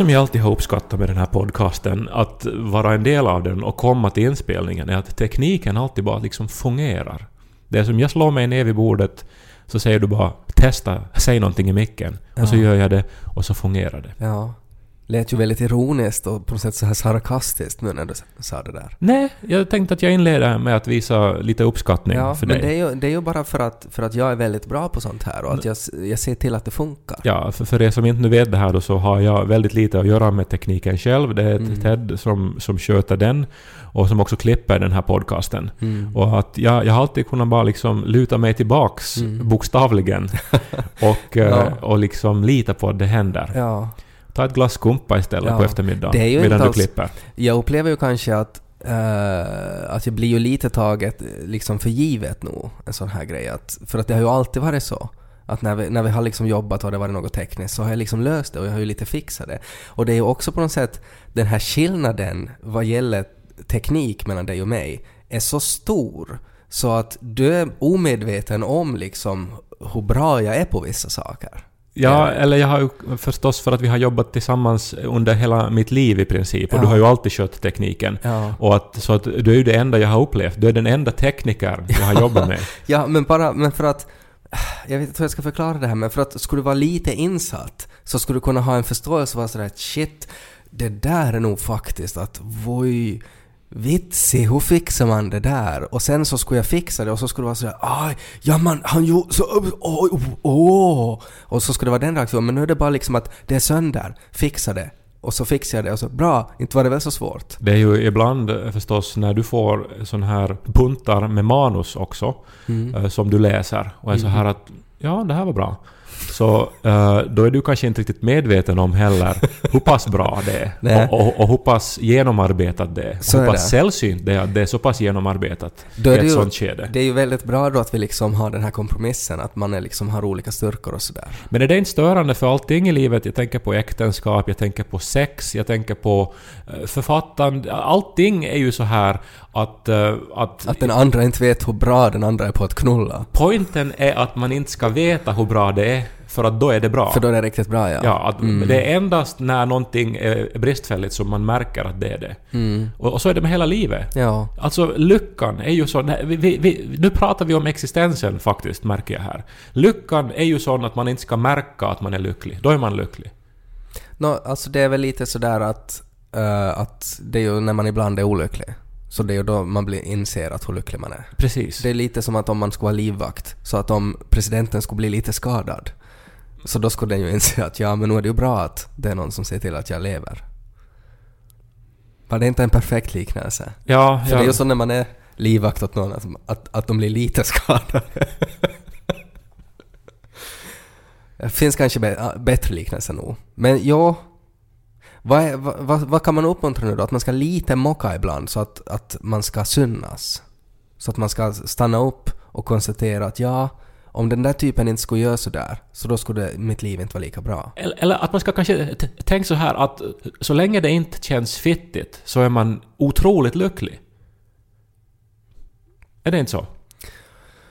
Som jag alltid har uppskattat med den här podcasten, att vara en del av den och komma till inspelningen, är att tekniken alltid bara liksom fungerar. Det är som jag slår mig ner vid bordet, så säger du bara testa, säg någonting i micken. Och så Ja. gör jag det och så fungerar det. Ja. Lät ju väldigt ironiskt och på något sätt så här sarkastiskt nu när du sa det där. Nej, jag tänkte att jag inleder med att visa lite uppskattning Ja, för men dig. det är, ju, det är ju bara för att, för att jag är väldigt bra på sånt här och att jag, jag ser till att det funkar. Ja, för, för er som inte nu vet det här då så har jag väldigt lite att göra med tekniken själv. Det är Mm. Ted som, som sköter den och som också klipper den här podcasten. Mm. Och att jag, jag har alltid kunnat bara liksom luta mig tillbaks, Mm. bokstavligen, och, eh, Ja. och liksom lita på att det händer. Ja. Ta ett glas skumpa istället Ja. på eftermiddagen Det är ju medan inte du alls- klipper. Jag upplever ju kanske att, eh, att jag blir ju lite taget liksom för givet nog, en sån här grej. Att, för att det har ju alltid varit så. Att när vi, när vi har liksom jobbat och det varit något tekniskt så har jag liksom löst det och jag har ju lite fixat det. Och det är ju också på något sätt den här skillnaden vad gäller teknik mellan dig och mig är så stor så att du är omedveten om liksom hur bra jag är på vissa saker. Ja, eller jag har ju förstås för att vi har jobbat tillsammans under hela mitt liv i princip och Ja. du har ju alltid skött tekniken. Ja. Och att, så att du är ju det enda jag har upplevt. Du är den enda tekniker jag har jobbat med. Ja, men bara, men för att... Jag vet inte hur jag ska förklara det här, men för att skulle du vara lite insatt så skulle du kunna ha en förståelse för sådär att shit, det där är nog faktiskt att voi, vitsig, hur fixar man det där? Och sen så skulle jag fixa det och så skulle det vara sådär aj, ja man, han gjorde så, åh, åh, åh. Och så skulle det vara den reaktionen, men nu är det bara liksom att det är sönder, fixa det. Och så fixar jag det och så bra, inte var det väl så svårt? Det är ju ibland eh, förstås när du får sån här buntar med manus också, Mm. eh, som du läser och är så här att ja, det här var bra. Så eh, då är du kanske inte riktigt medveten om heller hur pass bra det är. Och, och, och hur pass genomarbetat det är. Så och är hur pass det. sällsynt det är att det är så pass genomarbetat Då i ett ju- sånt skede. Det är ju väldigt bra då att vi liksom har den här kompromissen, att man är liksom har olika styrkor och sådär. Men är det inte störande för allting i livet? Jag tänker på äktenskap, jag tänker på sex, jag tänker på eh, författande. Allting är ju så här att, eh, att, Att den andra inte vet hur bra den andra är på att knulla. poängen är att man inte ska veta hur bra det är, för att då är det bra. För då är det riktigt bra ja. Ja, att Mm. det är endast när någonting är bristfälligt som man märker att det är det. Mm. Och, och så är det med hela livet. Ja. Alltså lyckan är ju så... nej, Vi, vi, vi, nu pratar vi om existensen faktiskt, märker jag här. Lyckan är ju sån att man inte ska märka att man är lycklig. Då är man lycklig. Nå, alltså det är väl lite sådär att, eh, att det är ju när man ibland är olycklig. Så det är ju då man blir, inser att hur lycklig man är. Precis. Det är lite som att om man skulle vara livvakt, så att om presidenten skulle bli lite skadad, så då skulle den ju inse att ja, men nu är det ju bra att det är någon som ser till att jag lever. Var det inte en perfekt liknelse? Ja, För ja. det är ju så när man är livvakt åt någon, att, att, att de blir lite skadade. det finns kanske ja, bättre liknelser nog. Men ja, vad, är, vad, vad, vad kan man uppmuntra nu då? Att man ska lite mocka ibland så att, att man ska synas. Så att man ska stanna upp och konstatera att ja, om den där typen inte skulle göra sådär, så då skulle det, mitt liv inte vara lika bra. Eller, eller att man ska kanske tänka så här att så länge det inte känns fittigt så är man otroligt lycklig. Är det inte så?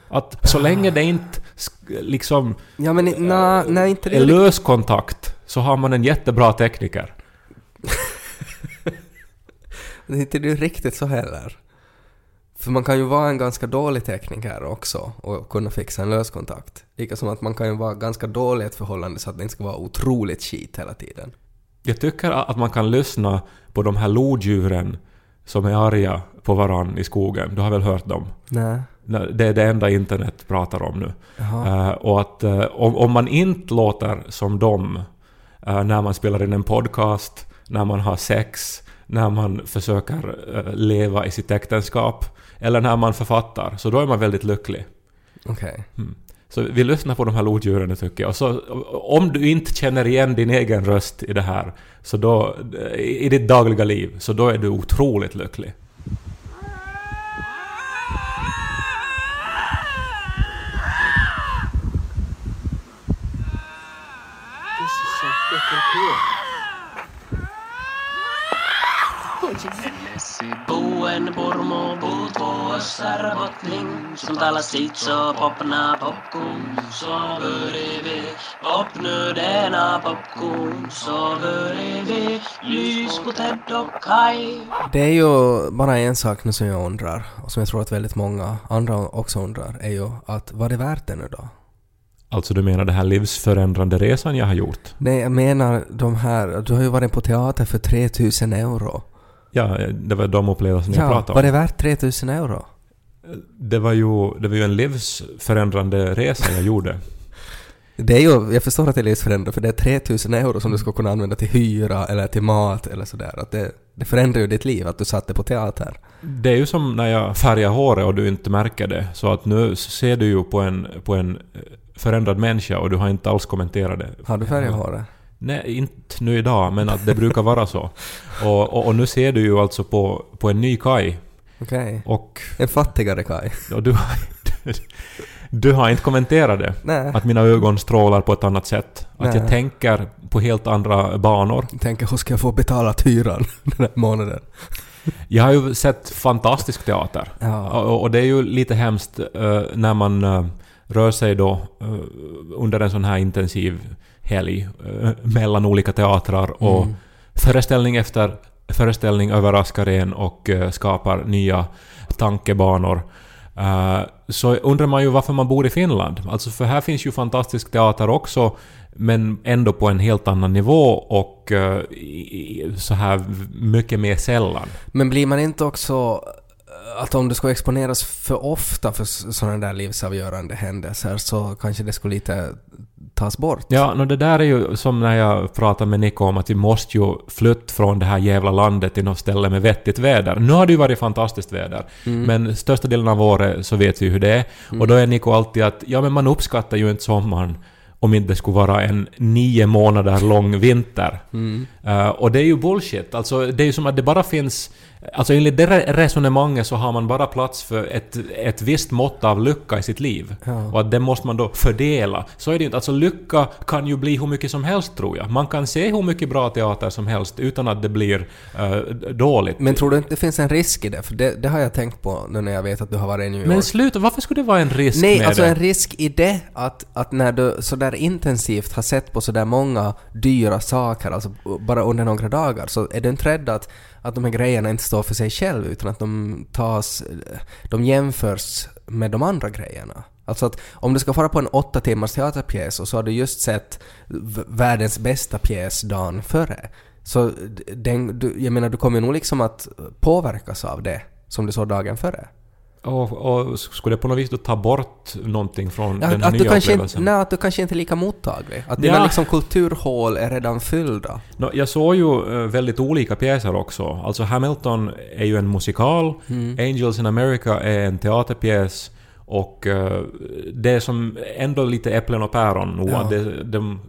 Att så länge det inte liksom Ja men na, nej, inte är det. lös kontakt så har man en jättebra tekniker. Det är inte riktigt så heller. För man kan ju vara en ganska dålig tekniker också och kunna fixa en löskontakt. Lika som att man kan ju vara ganska dålig i ett förhållande så att det inte ska vara otroligt skit hela tiden. Jag tycker att man kan lyssna på de här lodjuren som är arga på varann i skogen. Du har väl hört dem? Nej. Det är det enda internet pratar om nu. Eh, och att eh, om, om man inte låter som dem eh, när man spelar in en podcast, när man har sex, när man försöker eh, leva i sitt äktenskap eller när man författar, så då är man väldigt lycklig. Okej. Så vi lyssnar på de här lodjuren tycker jag. Och så, om du inte känner igen din egen röst i det här, så då, i ditt dagliga liv, så då är du otroligt lycklig. Särbottning som talar sitt så popna popcorn så bredvid Popnöderna popcorn så bredvid Lys på Ted och Kaj Det är ju bara en sak nu som jag undrar, och som jag tror att väldigt många andra också undrar, är ju att vad är värt det nu då? Alltså du menar den här livsförändrande resan jag har gjort? Nej, jag menar de här, du har ju varit på teater för 3000 euro. Ja, det var de upplevelserna jag Ja, pratade var om. det värt 3000 euro? Det var ju, det var ju en livsförändrande resa jag gjorde. Det är ju, jag förstår att det är livsförändrande för det är 3000 euro som du ska kunna använda till hyra eller till mat eller sådär. Att det, det förändrar ju ditt liv att du satte på teater. Det är ju som när jag färgar håret och du inte märker det. Så att nu ser du ju på en, på en eh, förändrad människa och du har inte alls kommenterat det. Har du färgat håret? Nej, inte nu idag, men att det brukar vara så. Och, och, och nu ser du ju alltså på, på en ny kaj. Okej. Och, En fattigare Kaj. och du, har, du, du har inte kommenterat det. Nej. Att mina ögon strålar på ett annat sätt. Att Nej. jag tänker på helt andra banor. Jag tänker, hur ska jag få betala hyran den här månaden? Jag har ju sett fantastisk teater. Ja. Och, och det är ju lite hemskt eh, när man eh, rör sig då eh, under en sån här intensiv helg eh, mellan olika teatrar och Mm. föreställning efter föreställning överraskar en och eh, skapar nya tankebanor. Så undrar man ju varför man bor i Finland. Alltså för här finns ju fantastisk teater också, men ändå på en helt annan nivå och så här mycket mer sällan. Men blir man inte också att om du ska exponeras för ofta för sådana där livsavgörande händelser så kanske det skulle lite tas bort? Ja, no, det där är ju som när jag pratade med Nico om att vi måste ju flytta från det här jävla landet till något ställe med vettigt väder. Nu har det ju varit fantastiskt väder, men största delen av året så vet vi hur det är. Och då är Nico alltid att ja, men man uppskattar ju inte sommaren om inte det skulle vara en nio månader lång vinter. Eh, och det är ju bullshit. Alltså, det är ju som att det bara finns... Alltså enligt det re- resonemanget så har man bara plats för ett, ett visst mått av lycka i sitt liv. Ja. Och att det måste man då fördela. Så är det ju inte. Alltså lycka kan ju bli hur mycket som helst tror jag. Man kan se hur mycket bra teater som helst utan att det blir eh, dåligt. Men tror du inte det finns en risk i det? För det, det har jag tänkt på nu när jag vet att du har varit i New York. Men sluta, varför skulle det vara en risk Nej, med alltså det? en risk i det att, att när du sådär intensivt har sett på sådär många dyra saker, alltså bara under några dagar, så är du inte rädd att, att de här grejerna inte står för sig själv utan att de tas, de jämförs med de andra grejerna. Alltså att om du ska fara på en åtta timmars teaterpjäs och så har du just sett världens bästa pjäs dagen före. Så den, du, jag menar, du kommer nog liksom att påverkas av det som du såg dagen före. Och, och skulle det på något vis då ta bort någonting från Ja, den att, du nya kanske inte, upplevelsen? nej, att du kanske inte är lika mottaglig. Att Ja. dina liksom kulturhål är redan fyllda. Nå, jag såg ju eh, väldigt olika pjäser också. Alltså Hamilton är ju en musikal, Mm. Angels in America är en teaterpjäs och eh, det är som ändå lite äpplen och päron. Ja. Det, de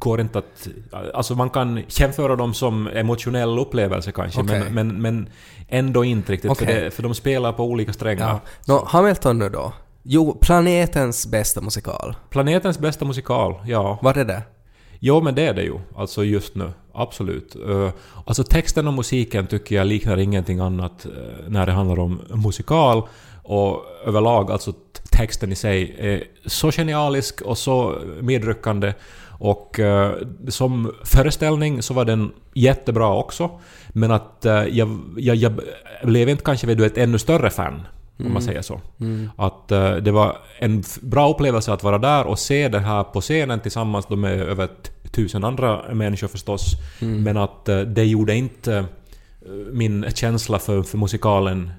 går inte att... Alltså man kan jämföra dem som emotionell upplevelse kanske, Okej. men, men, men ändå inte riktigt. För, Okej. det, för de spelar på olika strängar. Ja. Nå, Hamilton nu då? Jo, planetens bästa musikal. Planetens bästa musikal, ja. Var det det? Jo, men det är det ju. Alltså just nu. Absolut. Uh, alltså texten och musiken tycker jag liknar ingenting annat eh, när det handlar om musikal. Och överlag, alltså texten i sig är så genialisk och så medryckande. Och eh, som föreställning så var den jättebra också. Men att eh, jag, jag, jag blev inte kanske vid ett ännu större fan. Om man säger så. Att eh, det var en bra upplevelse att vara där och se det här på scenen tillsammans då med över tusen andra människor förstås. Men att eh, det gjorde inte eh, min känsla för, för musikalen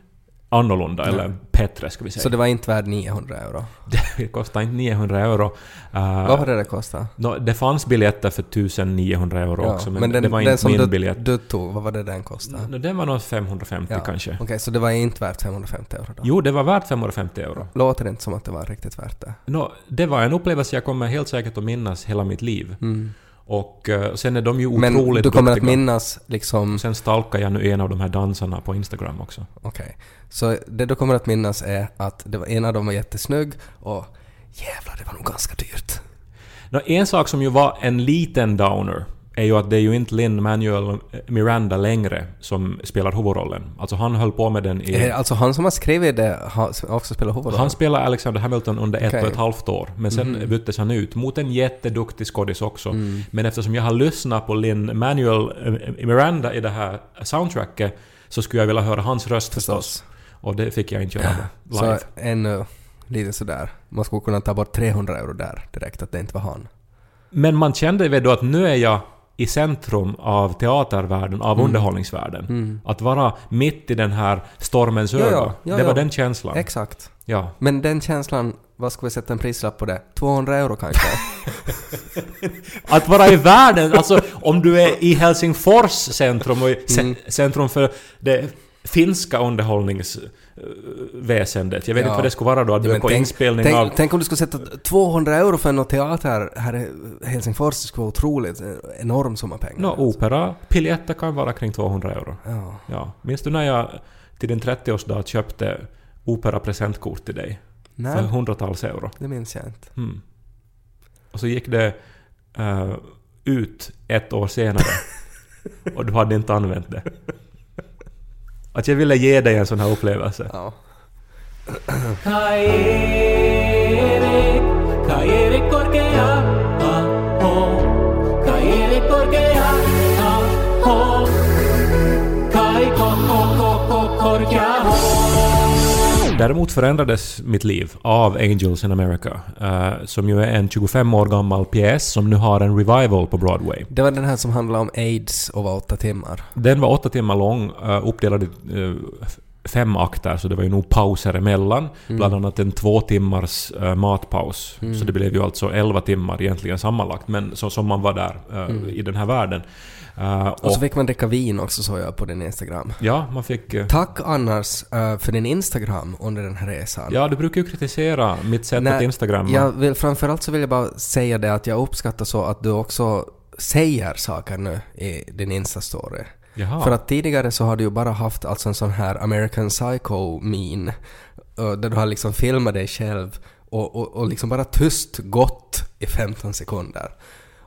annorlunda, eller bättre ska vi säga. Så det var inte värd 900 euro? Det kostade inte 900 euro. Uh, Vad var det kostade? nå, det fanns biljetter för 1900 euro också, men, den, det var den inte som min du, biljett. du tog, vad var det den kostade? Nå, Den var nog 550 Ja, kanske. Okej, så det var inte värt 550 euro då? Jo, det var värt 550 euro. Låter det inte som att det var riktigt värt det? Nå, det var en upplevelse jag kommer helt säkert att minnas hela mitt liv. Mm. Och eh, sen är de ju Men otroligt du kommer att duktiga. minnas liksom... Sen stalkar jag nu en av de här dansarna på Instagram också. Okej. Så det du kommer att minnas är att det var, en av dem var jättesnygg och jävlar, det var nog ganska dyrt. Nå, en sak som ju var en liten downer är ju att det är ju inte Lin Manuel Miranda längre som spelar huvudrollen. Alltså han höll på med den Är i... det alltså han som har skrivit det har också spelat huvudrollen? Han spelade Alexander Hamilton under ett Okej. och ett halvt år, men sen Mhm. byttes han ut mot en jätteduktig skådis också. Mm. Men eftersom jag har lyssnat på Lin Manuel eh, Miranda i det här soundtracket så skulle jag vilja höra hans röst förstås. Förstås. Och det fick jag inte göra Så live. ännu lite sådär. Man skulle kunna ta bort 300 euro där direkt, att det inte var han. Men man kände väl då att nu är jag i centrum av teatervärlden, av Mm. underhållningsvärlden. Mm. Att vara mitt i den här stormens öga. ja, ja, det var den känslan. Exakt. ja. Men den känslan, vad ska vi sätta en prislapp på det? 200 euro kanske? Att vara i världen, alltså om du är i Helsingfors centrum och i Mm. centrum för det finska underhållningsväsendet. Jag vet Ja. inte vad det skulle vara då, att du Ja, är men på tänk- inspelning tänk, av... tänk om du skulle sätta 200 euro för en teater här i Helsingfors, det skulle vara otroligt. En enorm summa pengar. Nå, opera, biljetter kan vara kring 200 euro. Ja. Ja. Minns du när jag till din 30-årsdag köpte opera-presentkort till dig? För Nej, hundratals euro. det minns jag inte. Mm. Och så gick det eh, ut ett år senare och du hade inte använt det. Att jag ville ge dig en sån här upplevelse. Ja. Däremot förändrades mitt liv av Angels in America, eh, som ju är en 25 år gammal pjäs som nu har en revival på Broadway. Det var den här som handlade om AIDS och var åtta timmar. Den var åtta timmar lång, uh, uppdelad i f- fem akter, så det var ju nog pauser emellan. Bland annat en två timmars eh, matpaus. Mm. Så det blev ju alltså 11 timmar egentligen sammanlagt, men så, som man var där eh, i den här världen. Eh, Och och så fick man dricka vin också såg jag på din Instagram. ja, man fick... eh, Tack annars eh, för din Instagram under den här resan. ja, du brukar ju kritisera mitt sätt Nej, att instagramma. Jag vill, framförallt så vill jag bara säga det att jag uppskattar så att du också säger saker nu i din Insta-story. Jaha. För att tidigare så har du ju bara haft alltså en sån här American Psycho-min där du har liksom filmat dig själv och, och, och liksom bara tyst gått i 15 sekunder.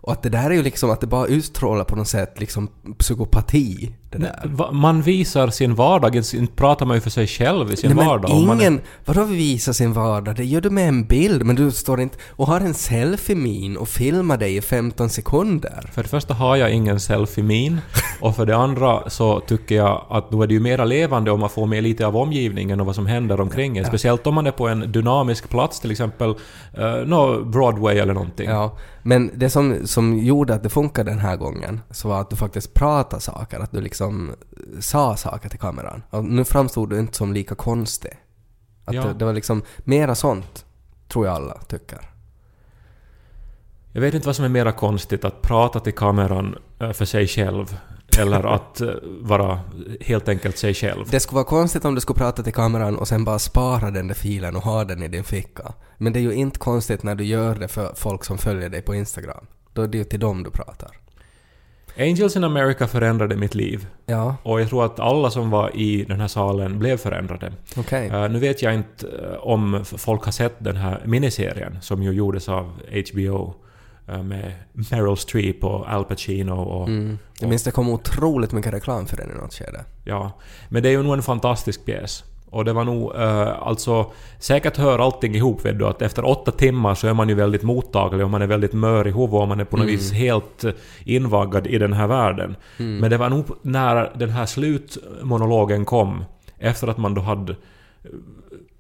Och att det där är ju liksom att det bara utstrålar på något sätt liksom psykopati. Det där. Va- Man visar sin vardag, inte pratar man ju för sig själv i sin Nej, men vardag. man är- ingen... Vadå visa sin vardag? Det gör du med en bild, men du står inte och har en selfie-min och filmar dig i 15 sekunder. För det första har jag ingen selfie-min och för det andra så tycker jag att då är det ju mera levande om man får med lite av omgivningen och vad som händer omkring en. Speciellt om man är på en dynamisk plats, till exempel uh, no, Broadway eller någonting. Ja, men det som, som gjorde att det funkade den här gången så var att du faktiskt pratade saker, att du liksom sa saker till kameran. Och nu framstod du inte som lika konstig. Att Ja. det, det var liksom mera sånt, tror jag alla tycker. Jag vet inte vad som är mera konstigt, att prata till kameran eh, för sig själv eller att eh, vara helt enkelt sig själv. Det skulle vara konstigt om du skulle prata till kameran och sen bara spara den där filen och ha den i din ficka. Men det är ju inte konstigt när du gör det för folk som följer dig på Instagram. Då är det ju till dem du pratar. Angels in America förändrade mitt liv. Ja, Och jag tror att alla som var i den här salen blev förändrade. okej. Eh, nu vet jag inte eh, om folk har sett den här miniserien som ju gjordes av HBO eh, med Meryl Streep och Al Pacino och... Mm. Jag minns det kom otroligt mycket reklam för den i något skede. Ja. Men det är ju nog en fantastisk pjäs. Och det var nog eh, alltså... Säkert hör allting ihop vet du att efter åtta timmar så är man ju väldigt mottaglig och man är väldigt mör i huvudet och man är på något Mm. vis helt eh, invaggad i den här världen. Mm. Men det var nog när den här slutmonologen kom, efter att man då hade eh,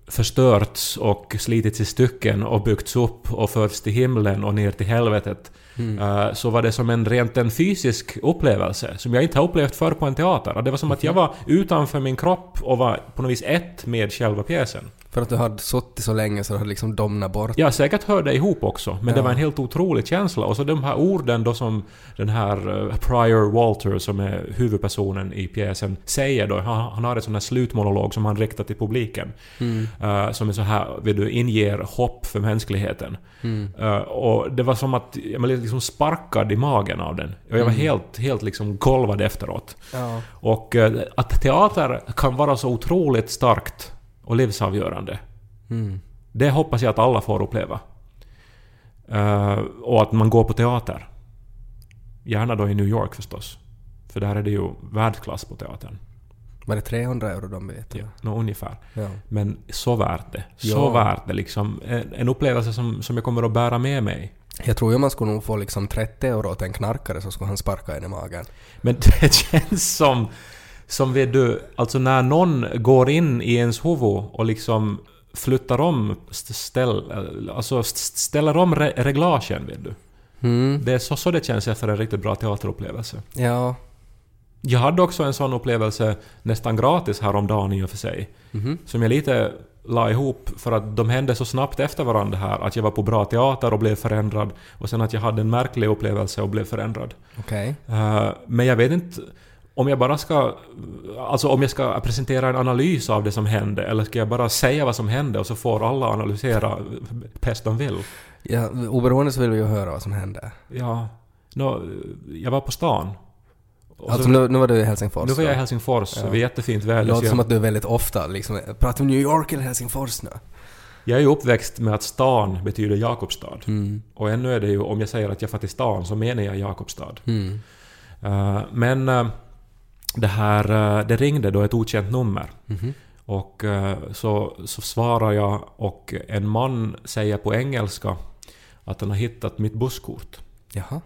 förstörts och slitits i stycken och byggts upp och förts till himlen och ner till helvetet. Mm. eh, Så var det som en rent en fysisk upplevelse som jag inte har upplevt förr på en teater. Och Det var som att jag var utanför min kropp och var på något vis ett med själva pjäsen. För att du hade suttit så länge så du hade liksom domnat bort. Ja, säkert hör det ihop också, men det Ja. var en helt otrolig känsla. Och så de här orden då som den här eh, Prior Walter, som är huvudpersonen i pjäsen, säger då. Han, han har ett sån här slutmonolog som han riktar till publiken. Mm. eh, som är så här, vill du, inger hopp för mänskligheten. Mm. Eh, och det var som att jag blev liksom sparkad i magen av den. Och jag var Mm. helt, helt liksom golvad efteråt. Ja. Och eh, att teater kan vara så otroligt starkt och livsavgörande. Mm. Det hoppas jag att alla får uppleva. Eh, och att man går på teater. Gärna då i New York förstås. För där är det ju världsklass på teatern. Var det 300 euro de vet? Ja, nå, ungefär. ja. Men så värt det. Så Ja. värt det liksom. En, en upplevelse som, som jag kommer att bära med mig. Jag tror ju man skulle nog få liksom 30 euro åt en knarkare så skulle han sparka en i magen. Men det känns som, som vet du, alltså när någon går in i ens huvud och liksom flyttar om, st- ställ, alltså st- ställer om re- reglagen, vet du. Mm. Det är så, så det känns efter en riktigt bra teaterupplevelse. Ja. Jag hade också en sån upplevelse nästan gratis häromdagen i och för sig. Mhm. Som jag lite la ihop för att de hände så snabbt efter varandra här. Att jag var på bra teater och blev förändrad. Och sen att jag hade en märklig upplevelse och blev förändrad. Okej. Eh, men jag vet inte om jag bara ska... Alltså om jag ska presentera en analys av det som hände eller ska jag bara säga vad som hände och så får alla analysera bäst de vill. Ja, oberoende så vill vi ju höra vad som hände. Ja, nå, jag var på stan. Och Alltså så- nu, nu var du i Helsingfors. nu var jag i. Helsingfors, Ja. det var jättefint Det väder. så låter jag- som att du är väldigt ofta liksom, pratar vi New York eller Helsingfors nu? Jag är ju uppväxt med att stan betyder Jakobstad. Mm. Och ännu är det ju, om jag säger att jag far till stan så menar jag Jakobstad. Mm. Eh, men eh, det här, eh, det ringde då ett okänt nummer. Mhm. Och eh, så, så svarar jag och en man säger på engelska att han har hittat mitt busskort. Jaha.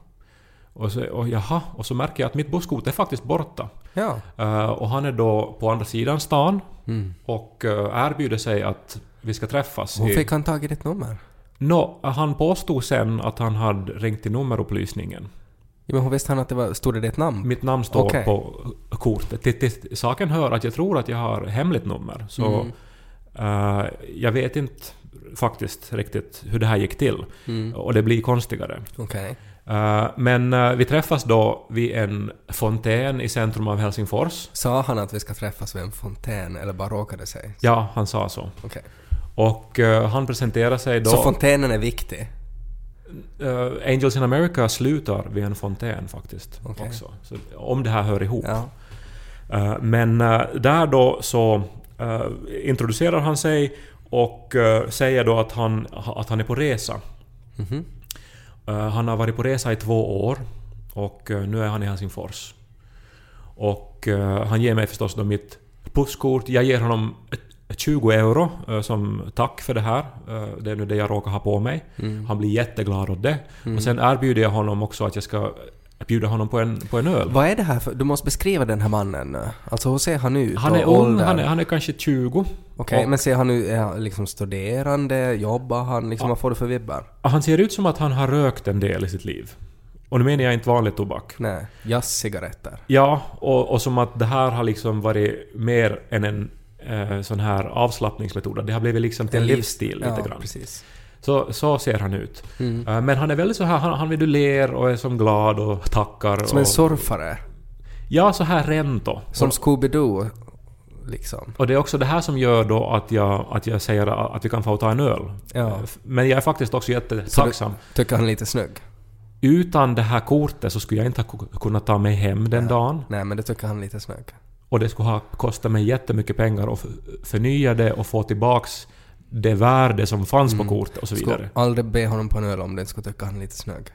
Och så, och jaha, och så märker jag att mitt busskort är faktiskt borta. Ja. Eh, och han är då på andra sidan stan Mm. och eh, erbjuder sig att vi ska träffas. Hur fick han tag i ditt nummer? Nå, han påstod sen att han hade ringt till nummerupplysningen. Ja, men hur visste han att det var, stod det ditt namn? Mitt namn står Okej. på kortet. Till, till, saken hör att jag tror att jag har hemligt nummer. Så Mm. eh, jag vet inte faktiskt riktigt hur det här gick till. Mm. Och det blir konstigare. Okej. Eh, men eh, vi träffas då vid en fontän i centrum av Helsingfors. Sa han att vi ska träffas vid en fontän eller bara råkade sig? Ja, han sa så. Okej. Och han presenterar sig då... Så fontänen är viktig? Eh, Angels in America slutar vid en fontän faktiskt. Okej. Också. Så, om det här hör ihop. Ja. Eh, men eh, där då så introducerar han sig och säger då att han, att han är på resa. Mhm. Eh, han har varit på resa i två år och nu är han i Helsingfors. Och han ger mig förstås då mitt busskort. Jag ger honom ett 20 euro eh, som tack för det här. Eh, det är nu det jag råkar ha på mig. Mm. Han blir jätteglad åt det. Mm. Och sen erbjuder jag honom också att jag ska bjuda honom på en, på en öl. Vad är det här för... Du måste beskriva den här mannen. Alltså hur ser han ut? Han är ung, han är, han är kanske 20. Okej, och- men ser han ut... Är han liksom studerande? Jobbar han? Liksom, Vad får du för vibbar? Han ser ut som att han har rökt en del i sitt liv. Och nu menar jag inte vanlig tobak. Nej. Jazzcigaretter? Ja, och, och som att det här har liksom varit mer än en eh, sån här avslappningsmetod. Det har blivit liksom till en liv- livsstil lite ja, grann. precis. Så, så ser han ut. Mm. Eh, men han är väldigt så här, han, han vill du ler och är som glad och tackar. Som en och, surfare? Ja, så här rento. Som Scooby-Doo? Liksom. och det är också det här som gör då att jag, att jag säger att vi kan få ta en öl. Ja. Eh, Men jag är faktiskt också jättetacksam. Tycker han är lite snygg? Utan det här kortet så skulle jag inte ha ku- kunnat ta mig hem den dagen. Nej, men det tycker han är lite snygg. Och det skulle ha kostat mig jättemycket pengar att förnya det och få tillbaks det värde som fanns Mm. på kortet och så Skulle vidare. aldrig be honom på en öl om det skulle tycka han är lite snygg.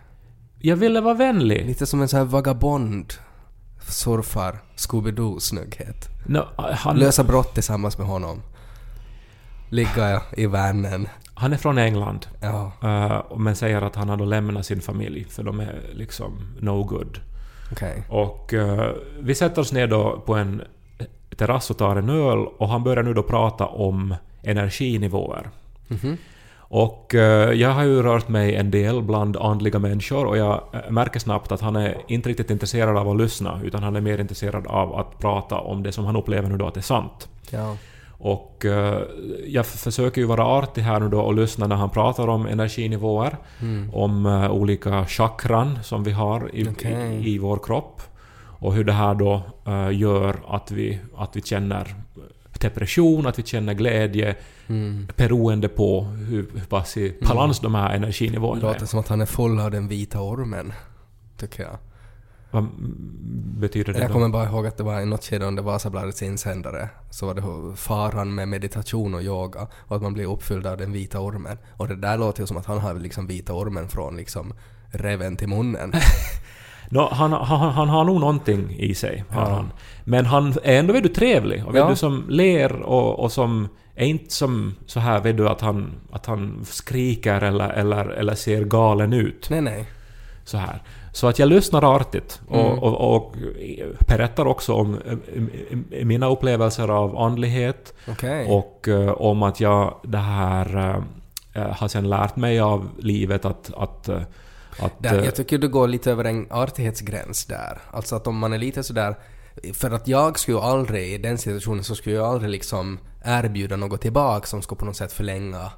Jag ville vara vänlig. Lite som en sån här vagabond surfar Scooby-Doo-snygghet. No, han, Lösa brott tillsammans med honom. Ligga i vannen. han är från England. Ja, eh, men säger att han har då lämnat sin familj för de är liksom no good. Okej. Och eh, vi sätter oss ner då på en terrass och tar en öl och han börjar nu då prata om energinivåer. Mhm. Och eh, jag har ju rört mig en del bland andliga människor och jag eh, märker snabbt att han är inte riktigt intresserad av att lyssna utan han är mer intresserad av att prata om det som han upplever nu då att det är sant. Ja. Och eh, jag försöker ju vara artig här nu då och lyssna när han pratar om energinivåer, Mm. om eh, olika chakran som vi har i, Okej. i, i vår kropp och hur det här då eh, gör att vi, att vi känner depression, att vi känner glädje Mm. beroende på hur, hur pass i balans de här Det energinivåerna låter är. som att han är full av den vita ormen. Tycker jag. Vad betyder det Jag då? kommer bara ihåg att det var i något skede under Vasabladets insändare så var det faran med meditation och yoga och att man blir uppfylld av den vita ormen. Och det där låter ju som att han har liksom vita ormen från liksom reven till munnen. Nå, han, han, han har nog någonting i sig, har Ja. han. Men han är ändå vet du, trevlig och vet Ja. du, som ler och, och som är inte som så här vet du att han, att han skriker eller, eller, eller ser galen ut. Nej, nej. Så här. Så att jag lyssnar artigt och, Mm. och, och berättar också om eh, mina upplevelser av andlighet Okej. och eh, om att jag det här eh, har sen lärt mig av livet att... att, att Där, jag tycker du går lite över en artighetsgräns där. Alltså att om man är lite sådär... För att jag skulle aldrig, i den situationen, så skulle jag aldrig liksom erbjuda något tillbaka som skulle på något sätt förlänga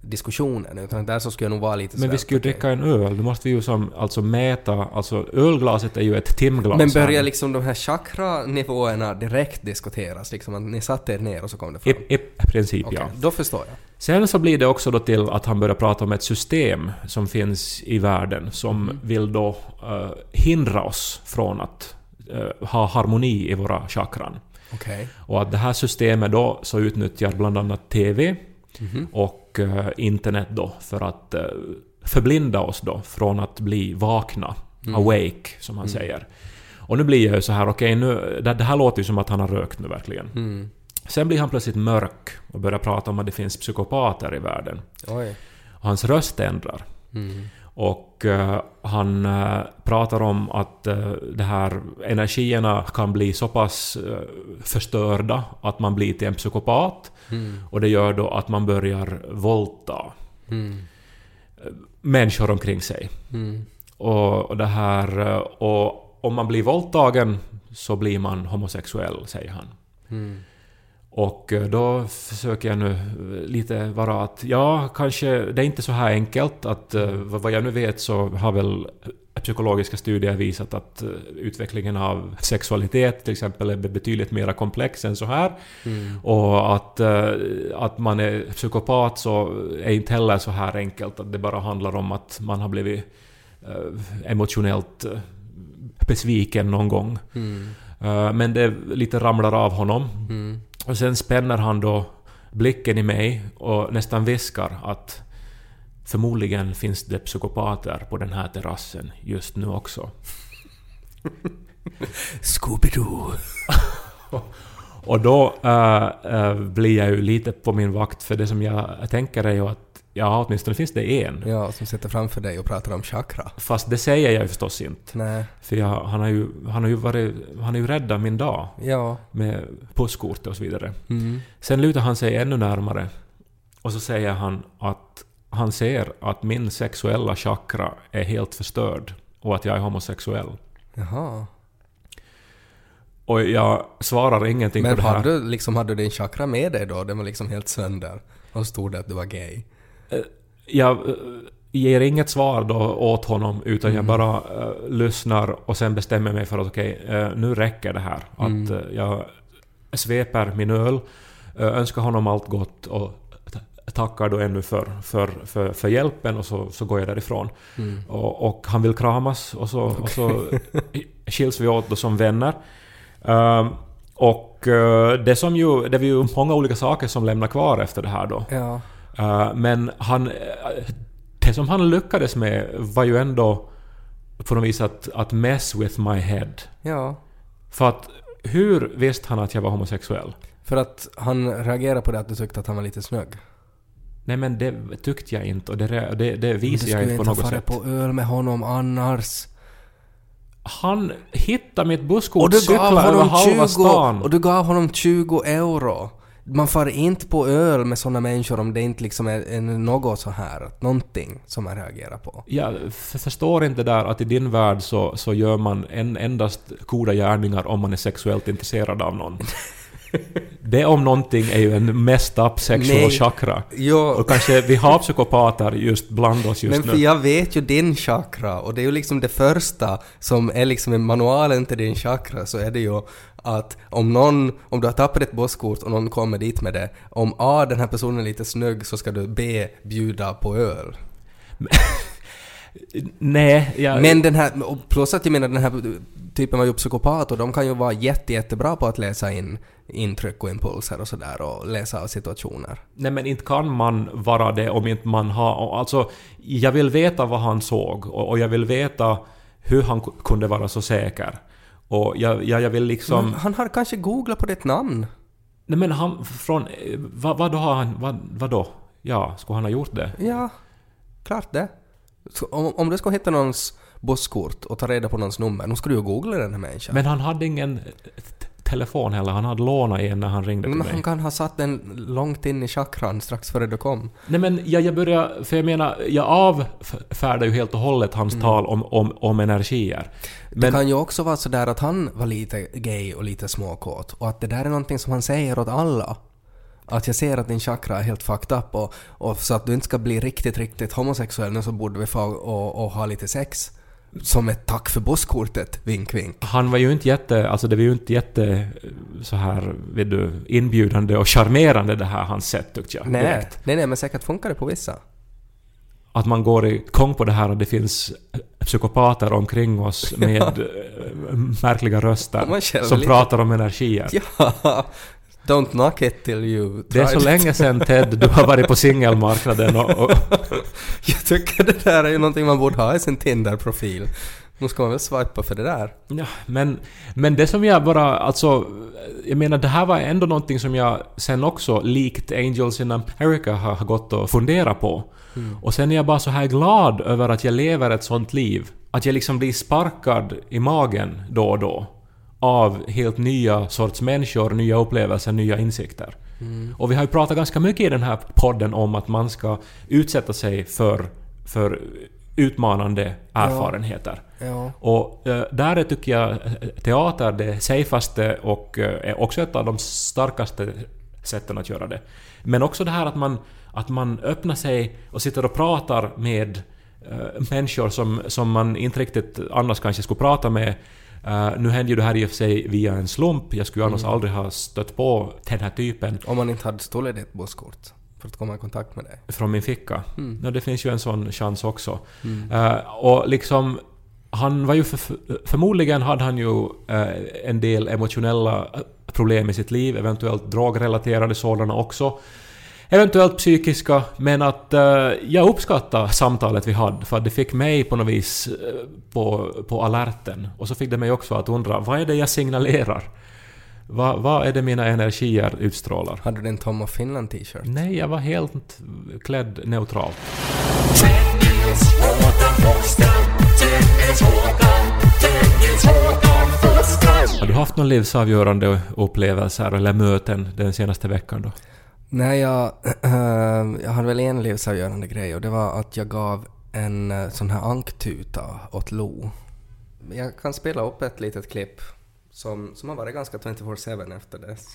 diskussionen. Utan där så skulle jag nog vara lite men vi ska ju dricka en öl, då måste vi ju som, alltså mäta... Alltså ölglaset är ju ett timglas. Men börjar liksom de här chakra-nivåerna direkt diskuteras? Liksom att ni satte er ner och så kom det fram? I, I princip, Okej, ja. då förstår jag. Sen så blir det också då till att han börjar prata om ett system som finns i världen som Mm. vill då eh, hindra oss från att eh, ha harmoni i våra chakran. Okej. Och att det här systemet då så utnyttjar bland annat TV Mhm. och eh, internet då för att eh, förblinda oss då från att bli vakna, Mm. awake som han säger. Och nu blir jag ju så här, okej nu, det, det här låter ju som att han har rökt nu verkligen. Mm. Sen blir han plötsligt mörk och börjar prata om att det finns psykopater i världen. Oj. Och hans röst ändrar. Mm. Och eh, han eh, pratar om att uh, det här energierna kan bli så pass eh, förstörda att man blir till en psykopat. Mm. Och det gör då att man börjar våldta Mm. människor omkring sig. Mm. Och, och det här... Och om man blir våldtagen så blir man homosexuell, säger han. Mm. Och eh, då försöker jag nu eh, lite vara att ja, kanske det är inte så här enkelt att eh, vad jag nu vet så har väl psykologiska studier visat att utvecklingen av sexualitet till exempel är betydligt mer komplex än så här. Mm. Och att, att man är psykopat så är inte heller så här enkelt att det bara handlar om att man har blivit emotionellt besviken någon gång. Mm. Men det lite ramlar av honom. Mm. Och sen spänner han då blicken i mig och nästan viskar att förmodligen finns det psykopater på den här terrassen just nu också. Scooby-Doo. Och då äh, äh, blir jag ju lite på min vakt för det som jag tänker är ju att ja, åtminstone finns det en. Ja, som sitter framför dig och pratar om chakra. Fast det säger jag ju förstås inte. Nej. För jag, han har ju, han har ju varit, han har ju räddat min dag Ja. med pusskort och så vidare. Mm. Sen lutar han sig ännu närmare och så säger han att han ser att min sexuella chakra är helt förstörd och att jag är homosexuell. Jaha. Och jag svarar ingenting Men på det här. hade du, liksom, hade du din chakra med dig då? Den var liksom helt sönder. Och stod det att du var gay. Jag eh, ger inget svar då åt honom utan jag Mm. bara eh, lyssnar och sen bestämmer mig för att okej, eh, nu räcker det här. Mm. Att eh, jag sveper min öl, eh, önskar honom allt gott och tackar då ännu för, för, för, för hjälpen och så, så går jag därifrån. Mm. Och, och han vill kramas och så, och så skiljs vi åt då som vänner. Ehm, och eh, det som ju, det är ju många olika saker som lämnar kvar efter det här då. Ja. Eh, men han... eh, det som han lyckades med var ju ändå på något vis att, att mess with my head. Ja. För att hur visste han att jag var homosexuell? För att han reagerade på det att du tyckte att han var lite snygg. Nej men det tyckte jag inte och det, det, det Du visade jag skulle inte på inte något fara sätt. på öl med honom annars. Han hittade mitt busskort, Och du gav cyklade över halva 20, stan. och du gav honom 20 euro. Man far inte på öl med såna människor om det inte liksom är, är något så här, någonting som man reagerar på. Jag förstår inte där att i din värld så, så gör man en, endast goda gärningar om man är sexuellt intresserad av någon. Det om någonting är ju en messed up sexual Nej. chakra. Jo, Och kanske vi har psykopater just bland oss just men för nu. jag vet ju din chakra och det är ju liksom det första som är liksom i manualen till din chakra så är det ju att om någon, om du har tappat ett busskort och någon kommer dit med det, om A den här personen är lite snygg så ska du B bjuda på öl. Nej, jag... Men den här, och plus att jag menar den här typen av psykopater, de kan ju vara jätte, jättebra på att läsa in intryck och impulser och sådär och läsa av situationer. Nej men inte kan man vara det om inte man har... Alltså, jag vill veta vad han såg och, och jag vill veta hur han ku- kunde vara så säker. Och jag, jag, jag vill liksom... Men han har kanske googlat på ditt namn. Nej men han från... eh, Vad, vad då har han... Vad, vad då? Ja, skulle han ha gjort det? Ja, klart det. Om, om du ska hitta någons busskort och ta reda på någons nummer, nu ska du ju googla den här människan. Men han hade ingen telefon heller. Han hade lånat en när han ringde Men mig. han kan ha satt den långt in i chakran strax före du kom. Nej men jag, jag börjar... För jag menar, jag avfärdar ju helt och hållet hans tal om, om, om energier. Det Men kan ju också vara sådär att han var lite gay och lite småkåt och att det där är någonting som han säger åt alla. Att jag ser att din chakra är helt fucked up och, och så att du inte ska bli riktigt, riktigt homosexuell nu så borde vi få och, och ha lite sex. Som ett tack för busskortet, vink vink. han var ju inte jätte... Alltså det var ju inte jätte... eh, Så här, vet du, inbjudande och charmerande det här hans sätt tyckte jag. Nej, direkt. nej, nej, men säkert funkar det på vissa. Att man går igång på det här och det finns psykopater omkring oss med eh, märkliga röster som pratar om energier. Ja, don't knock it till you Det är så länge sedan Ted, du har varit på singelmarknaden och, och Jag tycker det där är ju någonting man borde ha i sin Tinder-profil. Nu ska man väl swipa för det där. Ja, men, men det som jag bara, alltså, jag menar det här var ändå någonting som jag sen också, likt Angels in America, har, har gått och funderat på. Och sen är jag bara så här glad över att jag lever ett sånt liv. Att jag liksom blir sparkad i magen då och då. Av helt nya sorts människor, nya upplevelser, nya insikter. Och vi har ju pratat ganska mycket i den här podden om att man ska utsätta sig för, för utmanande erfarenheter. Ja. Och eh, där är, tycker jag teater det safeaste och eh, är också ett av de starkaste sätten att göra det. Men också det här att man, att man öppnar sig och sitter och pratar med eh, människor som, som man inte riktigt annars kanske skulle prata med. Eh, nu hände ju det här i och för sig via en slump. Jag skulle annars aldrig ha stött på den här typen Om man inte hade stulit ditt busskort för att komma i kontakt med dig. från min ficka. Ja, det finns ju en sån chans också. Eh, och liksom, han var ju för, förmodligen hade han ju eh, en del emotionella problem i sitt liv, eventuellt drogrelaterade sådana också. Eventuellt psykiska, men att eh, jag uppskattar samtalet vi hade för att det fick mig på något vis eh, på, på alerten. Och så fick det mig också att undra, vad är det jag signalerar? Vad, vad är det mina energier utstrålar? Hade du en Tom of Finland t-shirt? Nej, jag var helt klädd neutralt. Har du haft någon livsavgörande upplevelser eller möten den senaste veckan då? Nej, jag, jag hade väl en livsavgörande grej och det var att jag gav en eh, sån här anktuta åt Lo. Jag kan spela upp ett litet klipp som, som har varit ganska 24-7 efter dess.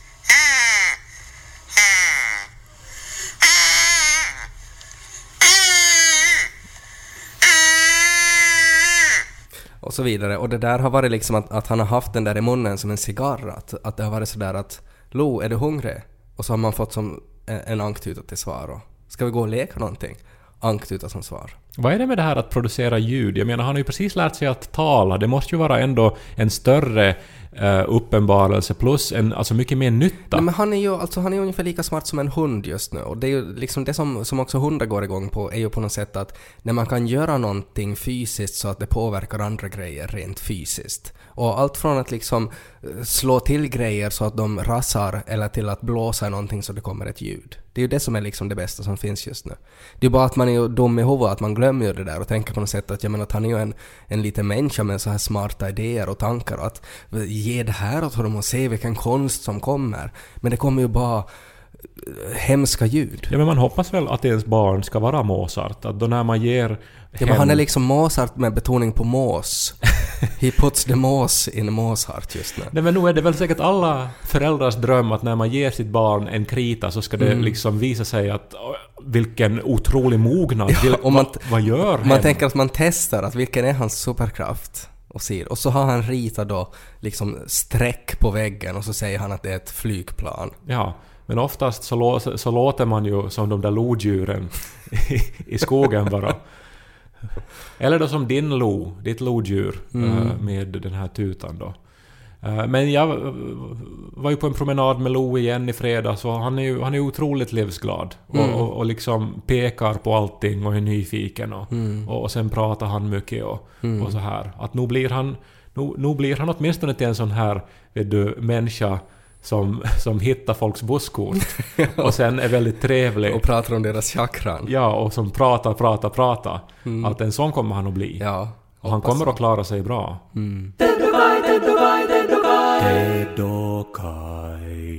Och så vidare. Och det där har varit liksom att, att han har haft den där i munnen som en cigarr. Att, att det har varit sådär att Lo, är du hungrig? Och så har man fått som en, anknytning till svar. Och, Ska vi gå och leka någonting? Anknyta som svar. Vad är det med det här att producera ljud? Jag menar, han har ju precis lärt sig att tala. Det måste ju vara ändå en större uh, uppenbarelse plus en, alltså mycket mer nytta. Nej, men han är ju alltså, han är ungefär lika smart som en hund just nu. Och det är ju liksom det som, som också hundar går igång på är ju på något sätt att när man kan göra någonting fysiskt så att det påverkar andra grejer rent fysiskt. Och allt från att liksom eh, slå till grejer så att de rasar eller till att blåsa i någonting så det kommer ett ljud. Det är ju det som är liksom det bästa som finns just nu. Det är bara att man är ju dum i huvudet, att man glömmer ju det där och tänker på något sätt att jag menar att han är ju en, en liten människa med så här smarta idéer och tankar och att ge det här åt honom och se vilken konst som kommer. Men det kommer ju bara eh, hemska ljud. Ja, men man hoppas väl att ens barn ska vara Mozart. Att då när man ger Ja, men han är liksom Mozart med betoning på mås. He puts the mås in Mozart just nu. Nej men nu är det väl säkert alla föräldrars dröm att när man ger sitt barn en krita så ska det Mm. liksom visa sig att vilken otrolig mognad. Ja, och man- vad, vad gör Man hen? tänker att man testar att vilken är hans superkraft och ser. Och så har han ritat då liksom streck på väggen och så säger han att det är ett flygplan. Ja, men oftast så, lå, så låter man ju som de där lodjuren i, i skogen bara. Eller då som din lo, ditt lodjur Mm. eh, med den här tutan då. Eh, Men jag var ju på en promenad med Lo igen i fredags och han är ju han är otroligt livsglad. Mm. Och, och, och liksom pekar på allting och är nyfiken och, Mm. och, och sen pratar han mycket och, Mm. och så här. Att nu blir han, nu, nu blir han åtminstone till en sån här, vet du, människa som, som hittar folks busskort och sen är väldigt trevlig. Och pratar om deras chakran. Ja, och som pratar, pratar, pratar. Mm. Att en sån kommer han att bli. Ja. och han kommer så. att klara sig bra. Mm. Dedokai.